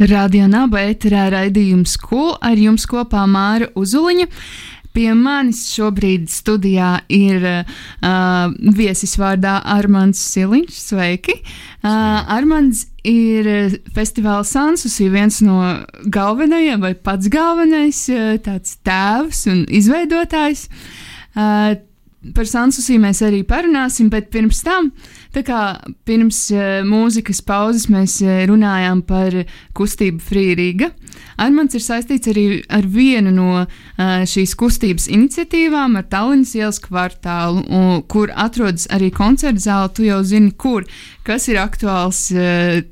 Radio Naba ēterā raidījums Ko ar jums kopā Māra Uzuliņa. Pie manis šobrīd studijā ir uh, viesis vārdā Armands Siliņš. Sveiki! Uh, Armands ir festivāla Sansusī viens no galvenajiem vai pats galvenais uh, tāds tēvs un izveidotājs. Uh, par Sansusī mēs arī parunāsim, bet pirms tam, tā kā pirms uh, mūzikas pauzes mēs uh, runājām par kustību Free Riga, Armāns ir saistīts arī ar vienu no uh, šīs kustības iniciatīvām, ar Tallinas ielas kvartālu, kur atrodas arī koncerta zāle. Tu jau zini, kur. Kas ir aktuāls,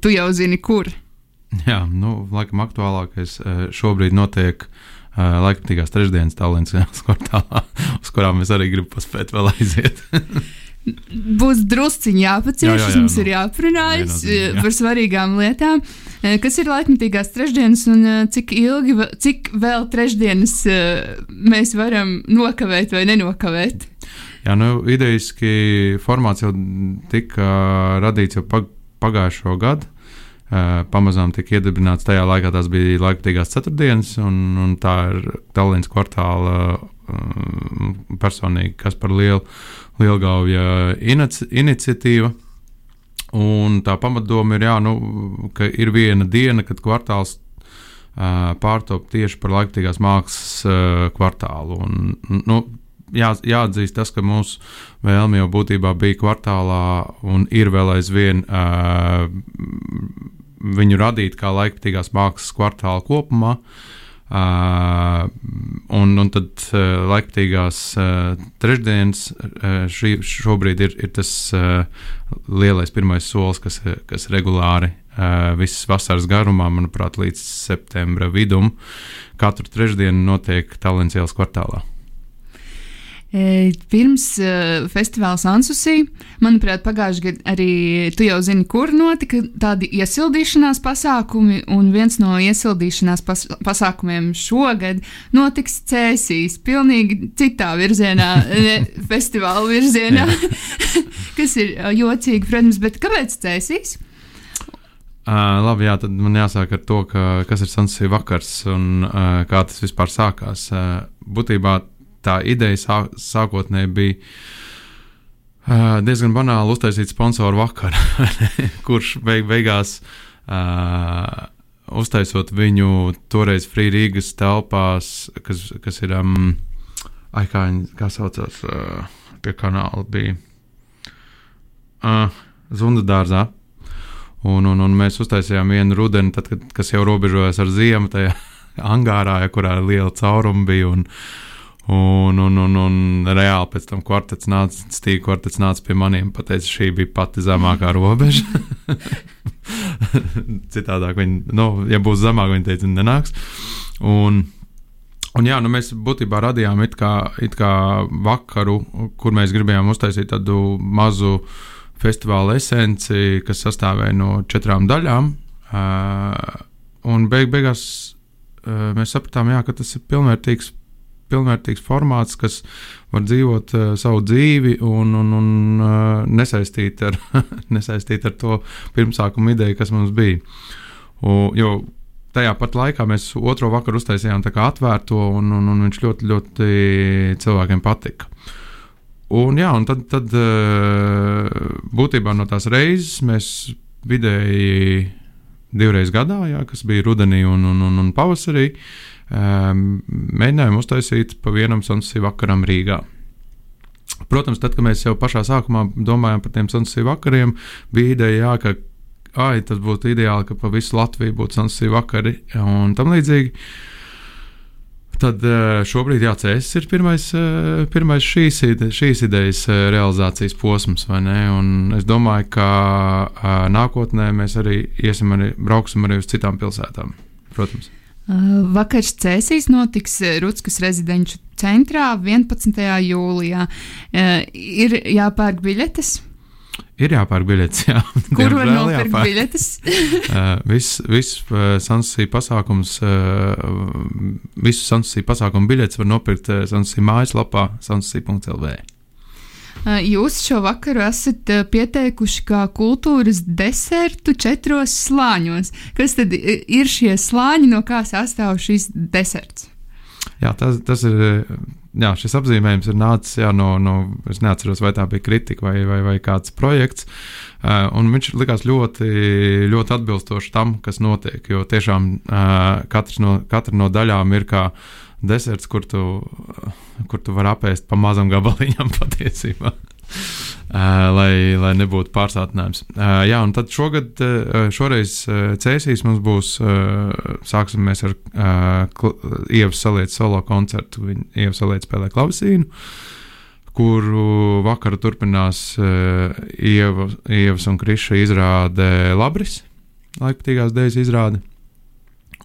tu jau zini, kur. Jā, nu, laikam aktuālākais šobrīd notiek laikmatīgās trešdienas Tallinas ielas kvartālā, uz kurām mēs arī gribam paspēt vēl aiziet. Būs drusciņi jāpacieš, jā, jā, jā, mums nu, ir jāprunājas par svarīgām lietām. Kas ir laikmatīgās trešdienas un cik ilgi, cik vēl trešdienas mēs varam nokavēt vai nenokavēt? Jā, nu, idejiski formāts jau tika radīts jau pagājušo gadu. Pamazām tika iedibināts tajā laikā, tas bija laikmatīgās ceturtdienas, un, un tā ir Tallinas kvartāla personīgi, kas par lielu Lielgauja inici iniciatīva. Un tā pamatdoma ir, jā, nu, ka ir viena diena, kad kvartāls uh, pārtop tieši par laikmatīgās mākslas uh, kvartālu. Un, nu, jā, jāatzīst tas, ka mūsu vēlme jau būtībā bija kvartālā un ir vēl aizvien uh, viņu radīt kā laikmatīgās mākslas kvartālu kopumā. Uh, Uh, un, un tad uh, laikmatīgās uh, trešdienas uh, šī, šobrīd ir, ir tas uh, lielais pirmais solis, kas, kas regulāri uh, visas vasaras garumā, manuprāt, līdz septembra vidum, katru trešdienu notiek Tallinas ielas kvartālā. E, pirms uh, festivāla Sansusī, manuprāt, pagājušajā gadā arī tu jau zini, kur notika tādi iesildīšanās pasākumi, un viens no iesildīšanās pas pasākumiem šogad notiks Cēsīs, pilnīgi citā virzienā, ne festivāla virzienā, kas ir jocīgi, protams, bet kāpēc Cēsīs? Uh, labi, jā, tad man jāsāk ar to, ka, kas ir Sansusī vakars un uh, kā tas vispār sākās. Uh, būtībā tā ideja sā, sākotnēji bija uh, diezgan banāli uztaisīt sponsoru vakaru, kurš beig, beigās uh, uztaisot viņu toreiz Free Rīgas telpās, kas, kas ir, um, ai, kā viņi, kā saucās, uh, pie kanāla bija uh, Zunda dārzā. Un, un, un mēs uztaisījām vienu rudeni, tad, kad, kas jau robežojas ar ziemu, tajā angārā, ja, kurā liela cauruma bija. Un, uh, Un, un, un, un reāli pēc tam kvartets nāca, stīga kvartets nāca pie maniem un teica, šī bija pati zemākā robeža. Citādāk, viņi, nu, ja būs zemāk, viņi teica, nenāks. Un, un jā, nu mēs būtībā radījām it kā, it kā vakaru, kur mēs gribējām uztaisīt tādu mazu festivāla esenci, kas sastāvēja no četrām daļām. Uh, un beig, beigās uh, mēs sapratām, jā, ka tas ir pilnvērtīgs pilnvērtīgs formāts, kas var dzīvot uh, savu dzīvi un, un, un uh, nesaistīt, ar, nesaistīt ar to pirmsākuma ideju, kas mums bija. U, jo tajā pat laikā mēs otro vakaru uztaisījām atvērto, un, un, un viņš ļoti, ļoti cilvēkiem patika. Un, jā, un tad, tad uh, būtībā no tās reizes mēs vidēji divreiz gadā, jā, kas bija rudenī un, un, un, un pavasarī, uh, mēģinājām uztaisīt pa vienam sunset vakaram Rīgā. Protams, tad, kad mēs jau pašā sākumā domājām par tiem sunset vakariem, bija ideja, jā, ka ai, tas būtu ideāli, ka pa visu Latviju būtu sunset vakari un tam līdzīgi. Tad eh, šobrīd jāatcerās, ir pirmais, eh, pirmais šīs, šīs idejas eh, realizācijas posms, vai ne? Un es domāju, ka nākotnē mēs arī iesim, arī brauksim arī uz citām pilsētām. Protams. Vakars Cēsīs notiks Rutskas rezidenču centrā 11. jūlijā. Ir jāpērk biļetes. Ir jāpērk biļetes, jā. Kur var nopirkt biļetes? viss vis, Sansija pasākums, visu Sansija pasākumu biļetes var nopirkt Sansija mājaslapā sansija.lv. Jūs šo vakaru esat pieteikuši kā kultūras desertu četros slāņos. Kas tad ir šie slāņi, no kā sastāv šis deserts? Jā, tas, tas ir. Jā, šis apzīmējums ir nācis jā, no, no. Es neatceros, vai tā bija kritika vai, vai, vai kāds projekts. Uh, viņš likās ļoti, ļoti atbilstoši tam, kas notiek. Jo tiešām uh, no, katra no daļām ir kā deserts, kur tu, kur tu vari apēst pa mazam gabaliņam patiesībā. Lai, lai nebūtu pārsātinājums. Jā, un tad šogad, šoreiz Cēsīs mums būs, sāksim mēs ar Ievas saliet solo koncertu. Viņa Ievas saliet spēlē klavisīnu, kuru vakaru turpinās uh, Ieva, Ievas un Kriša izrāde Labris, laikpatīgās dēļas izrāde.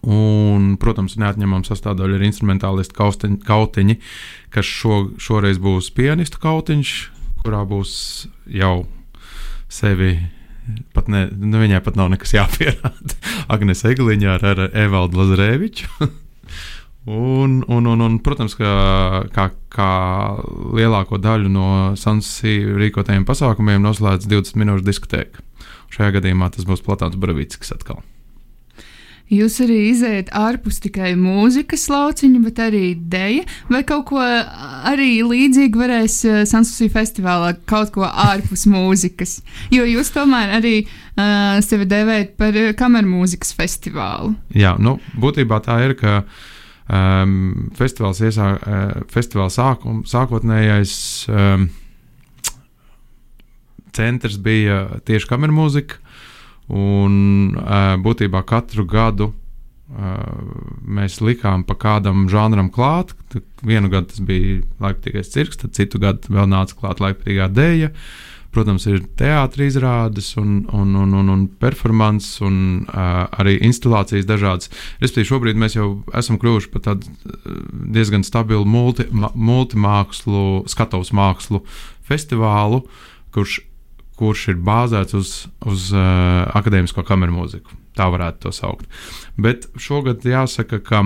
Un, protams, neatņemama sastāvdaļa ir instrumentālisti kauteņi, kautiņi, kas šo, šoreiz būs pianistu kautiņš, kurā būs jau sevi. Pat ne, nu, viņai pat nav nekas jāpierāda. Agnēs Egliņā ar, ar Evaldu Lazarēviču. un, un, un, un, protams, ka kā, kā lielāko daļu no Sansija rīkotajiem pasākumiem noslēdz 20 minūšu diskotēka. Šajā gadījumā tas būs Platāns Baravickis atkal. Jūs arī izējat ārpus tikai mūzikas lauciņa, bet arī dēļa, vai kaut ko arī līdzīgu varēs Sansusī festivālā, kaut ko ārpus mūzikas. Jo jūs tomēr arī uh, sevi devējat par kameru mūzikas festivālu. Jā, nu, būtībā tā ir, ka um, festivāls, iesā, uh, festivāls sākum, sākotnējais um, centrs bija tieši kameru mūzika. Un būtībā katru gadu mēs likām pa kādam žanram klāt. Vienu gadu tas bija laikmatīgais cirks, tad citu gadu vēl nāca klāt laikmatīgā dēļa. Protams, ir teātris izrādes, un, un, un, un, un performances, un uh, arī instalācijas dažādas. Respektīvi, šobrīd mēs jau esam kļuvuši par tādu diezgan stabilu multi, multimākslu, skatuves mākslu festivālu, kurš kurš ir bāzēts uz, uz uh, akadēmisko kameru mūziku. Tā varētu to saukt. Bet šogad jāsaka, ka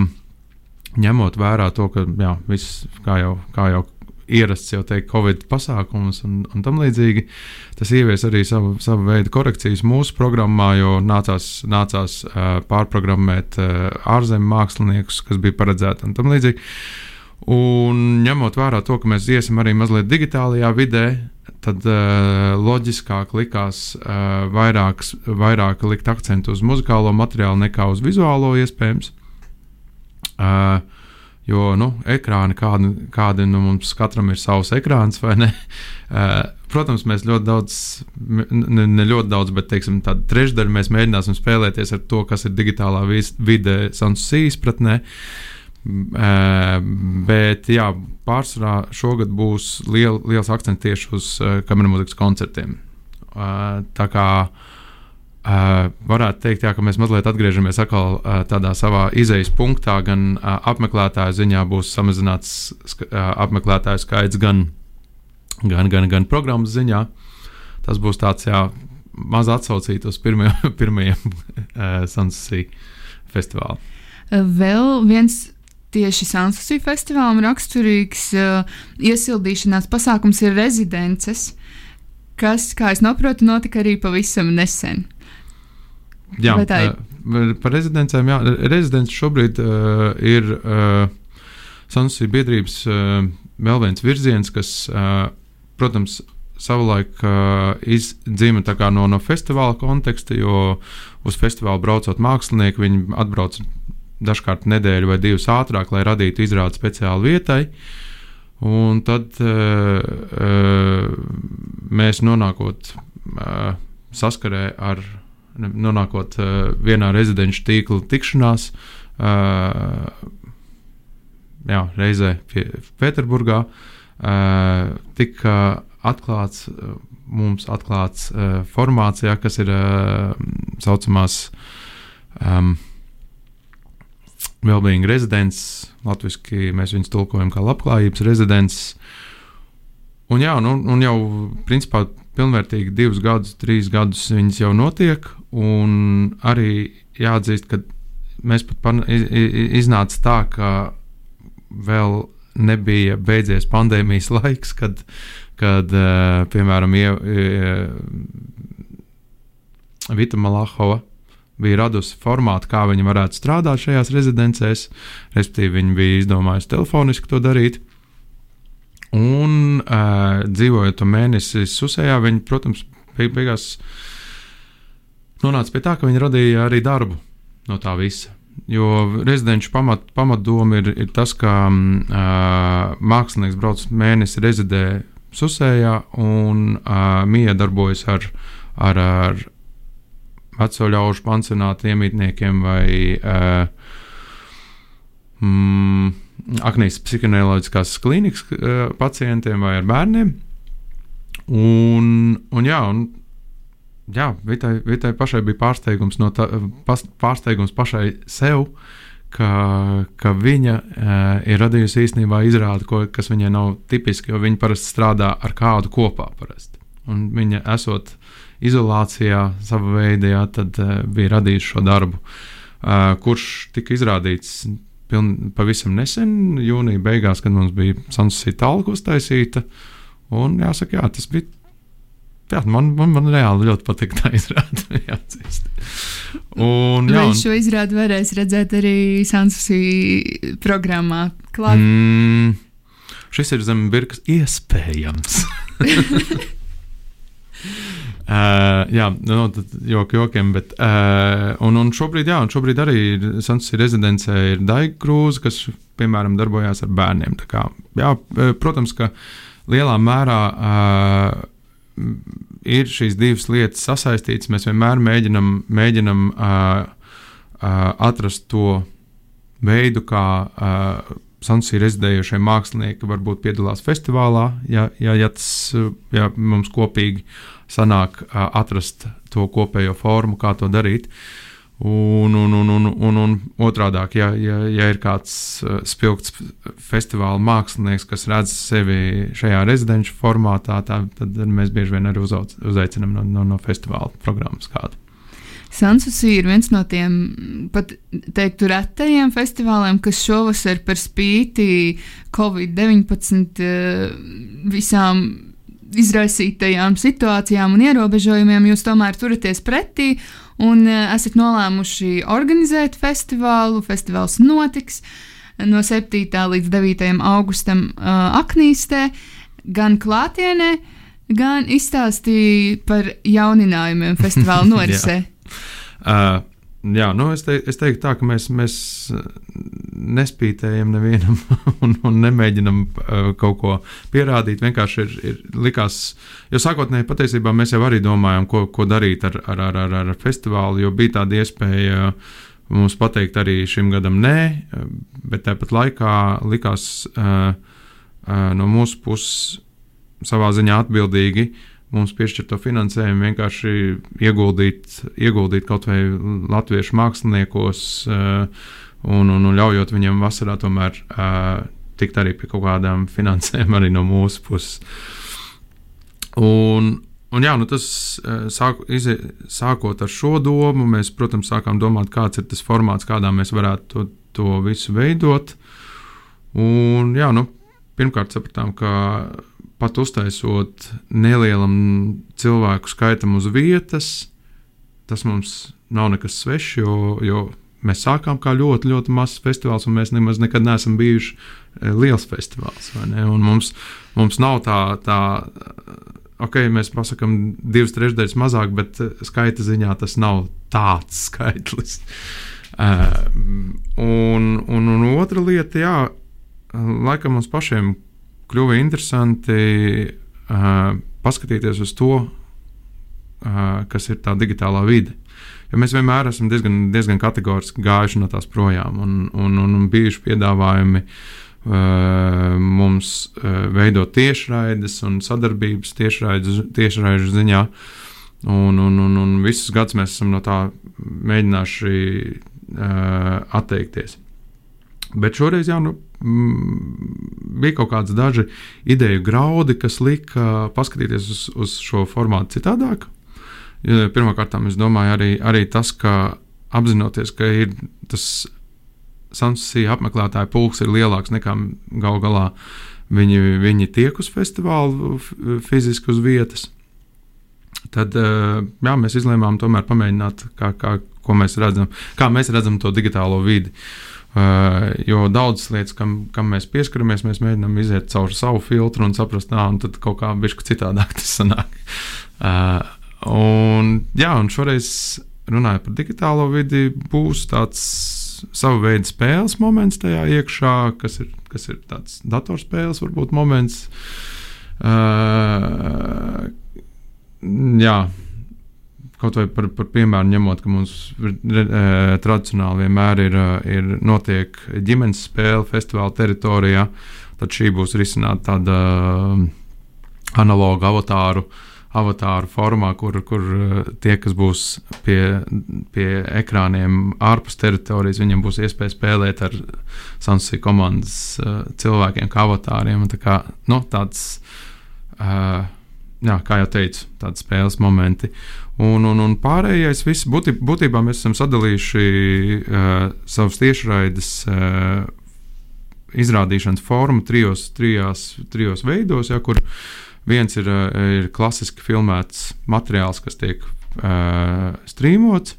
ņemot vērā to, ka jā, viss, kā jau, kā jau ierasts jau teikt, Covid pasākumus un, un tam līdzīgi. Tas ievies arī savu, savu veidu korekcijas mūsu programmā, jo nācās, nācās uh, pārprogrammēt uh, ārzemju māksliniekus, kas bija paredzēti un tam līdzīgi. Un ņemot vērā to, ka mēs iesim arī mazliet digitālajā vidē, tad uh, loģiskāk likās uh, vairāk, vairāk likt akcentu uz muzikālo materiālu nekā uz vizuālo iespējams. Uh, jo nu, ekrāni, kādi, kādi nu, mums katram ir savs ekrāns, vai ne? Uh, protams, mēs ļoti daudz, ne, ne ļoti daudz, bet teiksim, tādu trešdaļu mēs mēģināsim spēlēties ar to, kas ir digitālā vide, Sansus izpratnē. Uh, bet jā, pārsvarā šogad būs liel, liels akcents tieši uz kameras mūzikas koncertiem. Tā kā uh, varētu teikt, jā, ka mēs mazliet atgriežamies atkal uh, tādā savā izējas punktā, gan uh, apmeklētāju ziņā būs samazināts uh, apmeklētāju skaits, gan, gan, gan, gan programmas ziņā. Tas būs tāds jā, maz atsaucīt uz pirmajiem, pirmajiem Sansusī festivāliem. Vēl viens tieši Sansusī festivālam raksturīgs uh, iesildīšanās pasākums ir rezidences, kas, kā es saprotu, notika arī pavisam nesen. Jā, tā ir. Uh, par rezidencēm, jā, rezidents šobrīd uh, ir uh, Sansusī biedrības uh, vēl viens virziens, kas, uh, protams, savulaik uh, izdzima no, no festivāla konteksta, jo uz festivālu braucot mākslinieki, viņi atbrauc dažkārt nedēļu vai divas ātrāk, lai radītu izrādi speciāli vietai. Un tad uh, uh, mēs nonākot uh, saskarē ar, nonākot uh, vienā rezidenču tīkla tikšanās, uh, jā, reizē Pēterburgā, uh, tika atklāts, mums atklāts uh, formācijā, kas ir uh, saucamās um, Wellbeing rezidents, latviešu mēs viņus tulkojam kā labklājības rezidents. Un, jā, un, un jau principā pilnvērtīgi divus gadus, trīs gadus viņas jau notiek. Un arī jāatzīst, ka mēs pat iznāca tā, ka vēl nebija beidzies pandēmijas laiks, kad, kad piemēram, ie, Vita Malahova bija radusi formātu, kā viņi varētu strādāt šajās rezidencēs. Respektīvi, viņi bija izdomājuši telefoniski to darīt. Un uh, dzīvojot mēnesi Susējā, viņi, protams, beig beigās nonāca pie tā, ka viņi radīja arī darbu no tā visa. Jo rezidenču pamat, pamatdoma ir, ir tas, ka uh, mākslinieks brauc mēnesi rezidē Susējā un uh, Mija darbojas ar, ar, ar veco ļaužu pansionāta iemītniekiem vai uh, mm, aknīs psihoneoloģiskās klīnikas uh, pacientiem vai ar bērniem. Un, un, jā, un, jā Vitai, Vitai pašai bija pārsteigums, no tā, pas, pārsteigums pašai sev, ka, ka viņa uh, ir radījusi īstenībā izrādi, ko, kas viņai nav tipiski, jo viņa parasti strādā ar kādu kopā. Parasti. Un viņa esot izolācijā, savā veidā, jā, tad uh, bija radījis šo darbu, uh, kurš tika izrādīts piln, pavisam nesen, jūnija beigās, kad mums bija Sansusīta talka uztaisīta. Un jāsaka, jā, tas bija. Jā, man, man, man reāli ļoti patīk tā izrāde. Jāatzīst. Un, jā, un... šo izrādi varēs redzēt arī Sansusī programmā. Klāt. Mm, šis ir zem birkas iespējams. Uh, jā, nu, joki jokiem, bet. Uh, un, un šobrīd, jā, un šobrīd arī Sanktpēteras rezidencē ir Daiga Krūze, kas, piemēram, darbojās ar bērniem. Kā, jā, protams, ka lielā mērā uh, ir šīs divas lietas sasaistītas. Mēs vienmēr mēģinam, mēģinam uh, uh, atrast to veidu, kā. Uh, Sansī rezidējošie mākslinieki varbūt piedalās festivālā, ja, ja, ja, tas, ja mums kopīgi uh, sanāk atrast to kopējo formu, kā to darīt. Un, un, un, un, un, un otrādi, ja, ja, ja ir kāds spilgts festivāla mākslinieks, kas redz sevi šajā rezidenču formātā, tā, tad mēs bieži vien arī uzauc, uzaicinām no, no, no festivāla programmas kādu. Sansusi ir viens no tiem pat teiktu retajiem festivāliem, kas šovasar par spīti Covid-19 visām izraisītajām situācijām un ierobežojumiem jūs tomēr turaties pretī un e, esat nolēmuši organizēt festivālu. Festivāls notiks no 7. līdz 9. augustam uh, Aknīstē, gan klātienē, gan izstāstīja par jauninājumiem festivāla norisē. uh, jā, nu es, te, es teiktu tā, ka mēs, mēs nespītējam nevienam un, un nemēģinam uh, kaut ko pierādīt. Vienkārši ir, ir likās, jo sākotnēji patiesībā mēs jau arī domājām, ko, ko darīt ar, ar, ar, ar, ar festivālu, jo bija tāda iespēja mums pateikt arī šim gadam nē, bet tāpat laikā likās uh, uh, no mūsu puses savā ziņā atbildīgi mums piešķirto finansējumu vienkārši ieguldīt, ieguldīt kaut vai latviešu māksliniekos. Uh, un, un, un ļaujot viņam vasarā tomēr uh, tikt arī pie kaut kādām finansēm arī no mūsu puses. Un, un jā, nu tas sāk, izie, sākot ar šo domu, mēs, protams, sākām domāt, kāds ir tas formāts, kādā mēs varētu to, to visu veidot. Un, jā, nu, pirmkārt sapratām, ka pat uztaisot nelielam cilvēku skaitam uz vietas, tas mums nav nekas svešs, jo, jo Mēs sākām kā ļoti, ļoti mazs festivāls, un mēs nemaz nekad neesam bijuši eh, liels festivāls. Mums, mums nav tā, tā, ok, mēs pasakām divas trešdaļas mazāk, bet eh, skaita ziņā tas nav tāds skaitlis. Uh, un, un, un otra lieta, jā, laikam mums pašiem kļuva interesanti uh, paskatīties uz to, uh, kas ir tā digitālā vide. Jo mēs vienmēr esam diezgan, diezgan kategoriski gājuši no tās projām un, un, un, un bijuši piedāvājumi. Uh, mums uh, veidot tiešraides un sadarbības tiešraides ziņā. Un, un, un, un visus gadus mēs esam no tā mēģinājuši uh, atteikties. Bet šoreiz jā, nu, mm, bija kaut kāds daži ideju graudi, kas lika paskatīties uz, uz šo formātu citādāk. Pirmkārt, es domāju, arī, arī tas, ka apzinoties, ka ir tas Sansusija apmeklētāju pulks ir lielāks nekā gal galā viņi, viņi tiek uz festivālu fiziski uz vietas. Tad jā, mēs izlēmām tomēr pamēģināt, kā, kā, mēs redzam, kā mēs redzam to digitālo vidi. Uh, jo daudzas lietas, kam, kam mēs pieskaramies, mēs mēģinām iziet cauri savu filtru un saprast, ah, un tad kaut kā bišķi citādāk tas sanāk. Uh, un, jā, un šoreiz runājot par digitālo vidi, būs tāds sava veida spēles moments tajā iekšā, kas ir, kas ir tāds datorspēles, varbūt moments. Uh, jā, kaut vai par, par piemēru ņemot, ka mums e, tradicionāli vienmēr ir, ir notiek ģimenes spēle festivāla teritorijā, tad šī būs risināta tāda analoga avatāru uh, avatāru formā, kur, kur tie, kas būs pie, pie ekrāniem ārpus teritorijas, viņiem būs iespēja spēlēt ar Sansi komandas cilvēkiem, kā avatāriem. Tā kā, nu, tāds, uh, jā, kā jau teicu, tādi spēles momenti. Un, un, un pārējais, viss būtībā, būtībā mēs esam sadalījuši uh, savus tiešraides. Uh, Izrādīšanas formu trijos, trijās, trijos veidos, ja, kur uh, Viens ir, eh, ir klasiski filmēts materiāls, kas tiek uh, strīmots.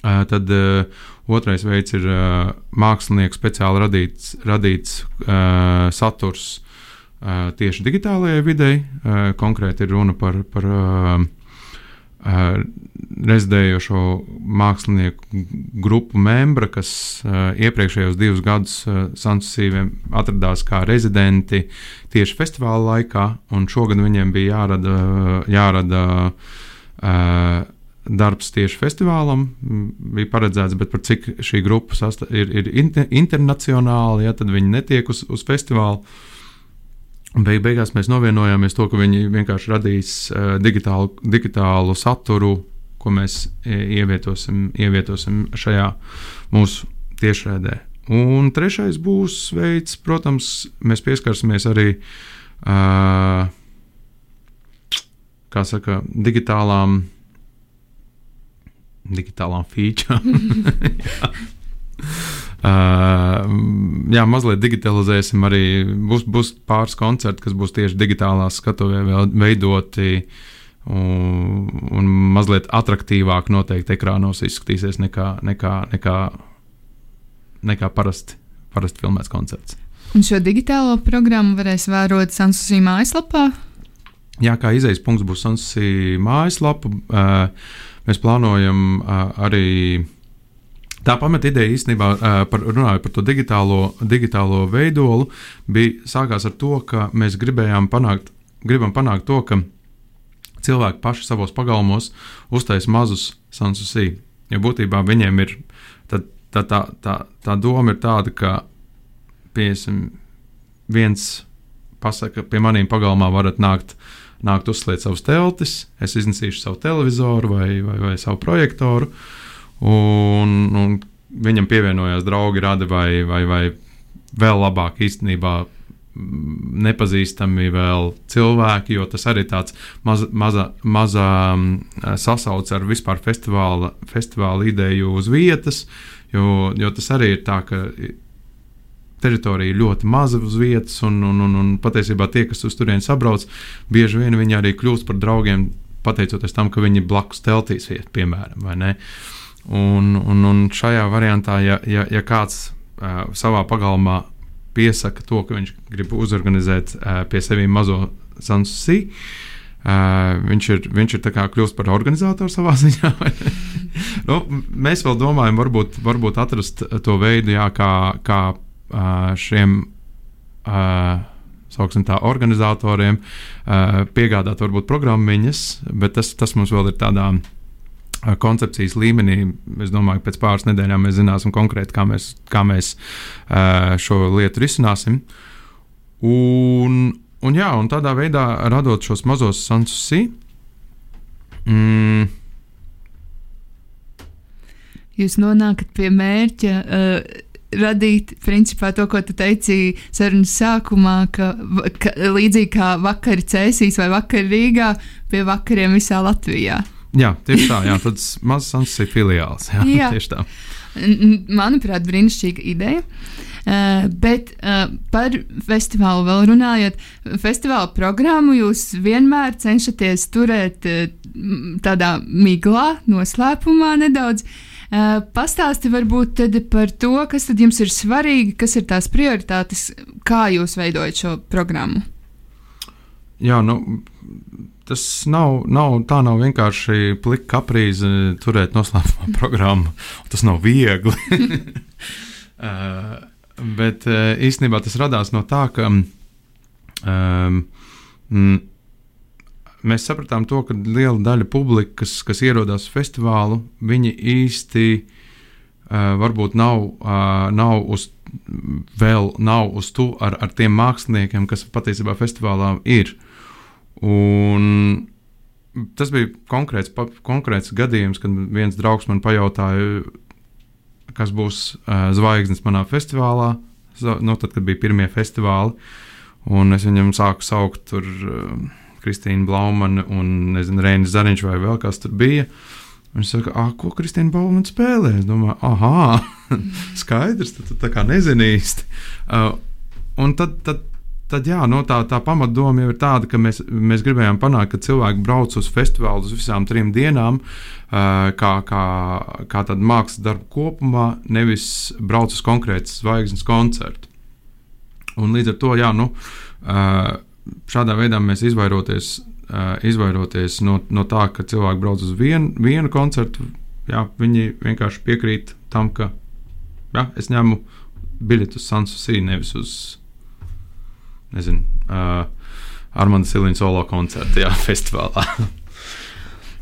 Uh, tad uh, otrais veids ir uh, mākslinieku speciāli radīts, radīts uh, saturs uh, tieši digitālajai videi. Uh, konkrēti ir runa par, par uh, rezidējošo mākslinieku grupu membra, kas iepriekšējos divus gadus Sansusīviem atradās kā rezidenti tieši festivāla laikā, un šogad viņiem bija jārada, jārada darbs tieši festivālam, bija paredzēts, bet par cik šī grupa ir, ir inter, internacionāli, ja, tad viņi netiek uz, uz festivālu. Beig, beigās mēs novienojāmies to, ka viņi vienkārši radīs uh, digitālu, digitālu saturu, ko mēs ievietosim, ievietosim šajā mūsu tiešraidē. Un trešais būs veids, protams, mēs pieskarsimies arī uh, saka, digitālām, digitālām feature. jā. Mazliet digitalizēsim arī. Būs, būs pāris koncerti, kas būs tieši digitālā skatuvē veidoti. Un, un mazliet attraktīvāk noteikti ekrānos izskatīsies nekā, nekā, nekā, nekā parasti, parasti filmēts koncerts. Un šo digitālo programmu varēs vērot Sansusī mājaslapā? Jā, kā izējas punkts būs Sansusī mājaslapa. Mēs plānojam arī Tā pamata ideja īstenībā, par, runājot par to digitālo, digitālo veidolu, bija sākās ar to, ka mēs gribējām panākt, gribam panākt to, ka cilvēki paši savos pagalmos uztaisa mazus sansusī. Jo būtībā viņiem ir tā, tā, tā, tā, tā doma ir tāda, ka piesim, viens pasaka, pie maniem pagalmā varat nākt, nākt uzslēgt savus teltis, es iznesīšu savu televizoru vai, vai, vai savu projektoru. Uh, Un, un viņam pievienojās draugi, radi vai, vai, vai vēl labāk īstenībā mm, nepazīstami vēl cilvēki, jo tas arī tāds maz, maza, maza mm, sasauce ar vispār festivāla, festivāla ideju uz vietas, jo, jo tas arī ir tā, ka teritorija ļoti maza uz vietas, un, un, un, un patiesībā tie, kas uz turieni sabrauc, bieži vien viņi arī kļūst par draugiem, pateicoties tam, ka viņi blakus teltīs iet, piemēram, vai ne. Uh, Un, un, un šajā variantā, ja, ja, ja kāds uh, savā pagalmā piesaka to, ka viņš grib uzorganizēt uh, pie sevis mazo sansusī, uh, viņš ir, viņš ir kļūst par organizatoru savā ziņā. nu, mēs vēl domājam, varbūt, varbūt atrast to veidu, jā, kā, kā uh, šiem. Uh, sauksim tā, organizatoriem, uh, piegādāt varbūt programmiņas, bet tas, tas mums vēl ir tādā uh, koncepcijas līmenī. Es domāju, ka pēc pāris nedēļām mēs zināsim konkrēti, kā mēs, kā mēs šo lietu risināsim. Un, un, jā, un tādā veidā radot šos mazos sansusī. Mm, Jūs nonākat pie mērķa. Uh, radīt, principā, to, ko tu teici sarunas sākumā, ka, ka līdzīgi kā vakar Cēsīs vai vakar Rīgā, pie vakariem visā Latvijā. Jā, tieši tā, jā, tāds mazs Sansusī filiāls. Jā, jā. tieši tā. Manuprāt, brīnišķīga ideja. Uh, bet uh, par festivālu vēl runājot, festivāla programmu jūs vienmēr cenšaties turēt uh, tādā miglā, noslēpumā nedaudz. Uh, pastāsti varbūt par to, kas tad jums ir svarīgi, kas ir tās prioritātes, kā jūs veidojat šo programmu. Jā, nu, tas nav, nav, tā nav vienkārši plika kaprīze turēt noslēpumā programmu. Tas nav viegli. uh, bet uh, īstenībā tas radās no tā, ka um, mm, mēs sapratām to, ka liela daļa publikas, kas ierodas festivālu, viņi īsti uh, varbūt nav, uh, nav uz. Vēl nav uz to ar, ar tiem māksliniekiem, kas patiesībā festivālā ir. Un tas bija konkrēts, pa, konkrēts gadījums, kad viens draugs man pajautāja, kas būs uh, zvaigznes manā festivālā. Nu, tad, kad bija pirmie festivāli, un es viņam sāku saukt tur. Uh, Kristīna Blaumana un Reinis Zariņš vai vēl kas tur bija. Viņš saka, ah, ko Kristīna Blaumana spēlē? Es domāju, ah, skaidrs, tad tu tā kā nezini īsti. Uh, un tad, tad, tad jā, no tā, tā pamatdoma jau ir tāda, ka mēs, mēs gribējām panākt, ka cilvēki brauc uz festivālu uz visām trim dienām, kā, kā, kā tādu mākslas darbu kopumā, nevis brauc uz konkrētu zvaigznes koncertu. Un līdz ar to, jā, nu. Šādā veidā mēs izvairoties, izvairoties no, no tā, ka cilvēki brauc uz vien, vienu koncertu, jā, viņi vienkārši piekrīt tam, ka jā, es ņemu biļeti uz Sansusī, nevis uz, nezinu, uh, Armāna Silīna solo koncertu, jā, festivālā.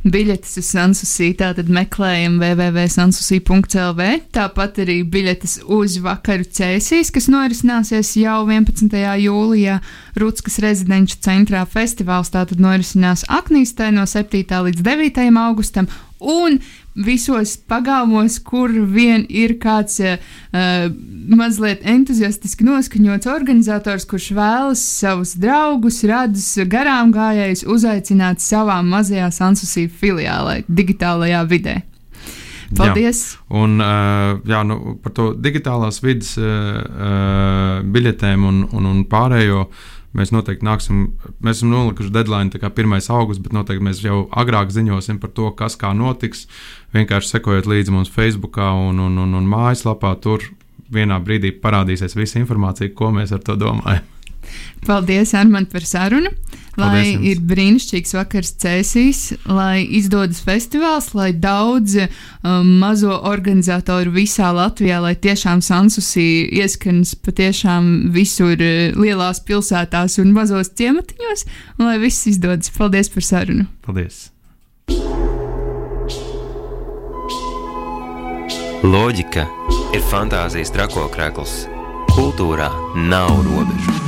biļetes uz Sansusī, tātad meklējam www.sansusī.lv. Tāpat arī biļetes uz vakaru cēsīs, kas norisināsies jau 11. jūlijā Rutskas rezidenču centrā festivāls. Tātad norisinās Aknīstē no 7. līdz 9. augustam. Un visos pagalmos, kur vien ir kāds uh, mazliet entuziastiski noskaņots organizators, kurš vēlas savus draugus, radus, garām gājējus uzaicināt savā mazajā Sansusī filiālē, digitālajā vidē. Paldies! Jā, un, uh, jā, nu, par to digitālās vidas uh, biļetēm un, un, un pārējo uh, Mēs noteikti nāksim, mēs esam nolikuši deadline, tā kā 1. augusts, bet noteikti mēs jau agrāk ziņosim par to, kas kā notiks. Vienkārši sekojot līdzi mums Facebook un, un, un, un mājaslapā, tur vienā brīdī parādīsies visa informācija, ko mēs ar to domājam. Paldies, Armand, par sarunu. Lai jums. ir brīnišķīgs vakars cēsīs, lai izdodas festivāls, lai daudz um, mazo organizatoru visā Latvijā, lai tiešām Sansusī ieskanas patiešām visur uh, lielās pilsētās un mazos ciematiņos, un lai viss izdodas. Paldies par sarunu! Paldies! Loģika ir fantāzijas trakokrekls. Kultūrā nav robežu.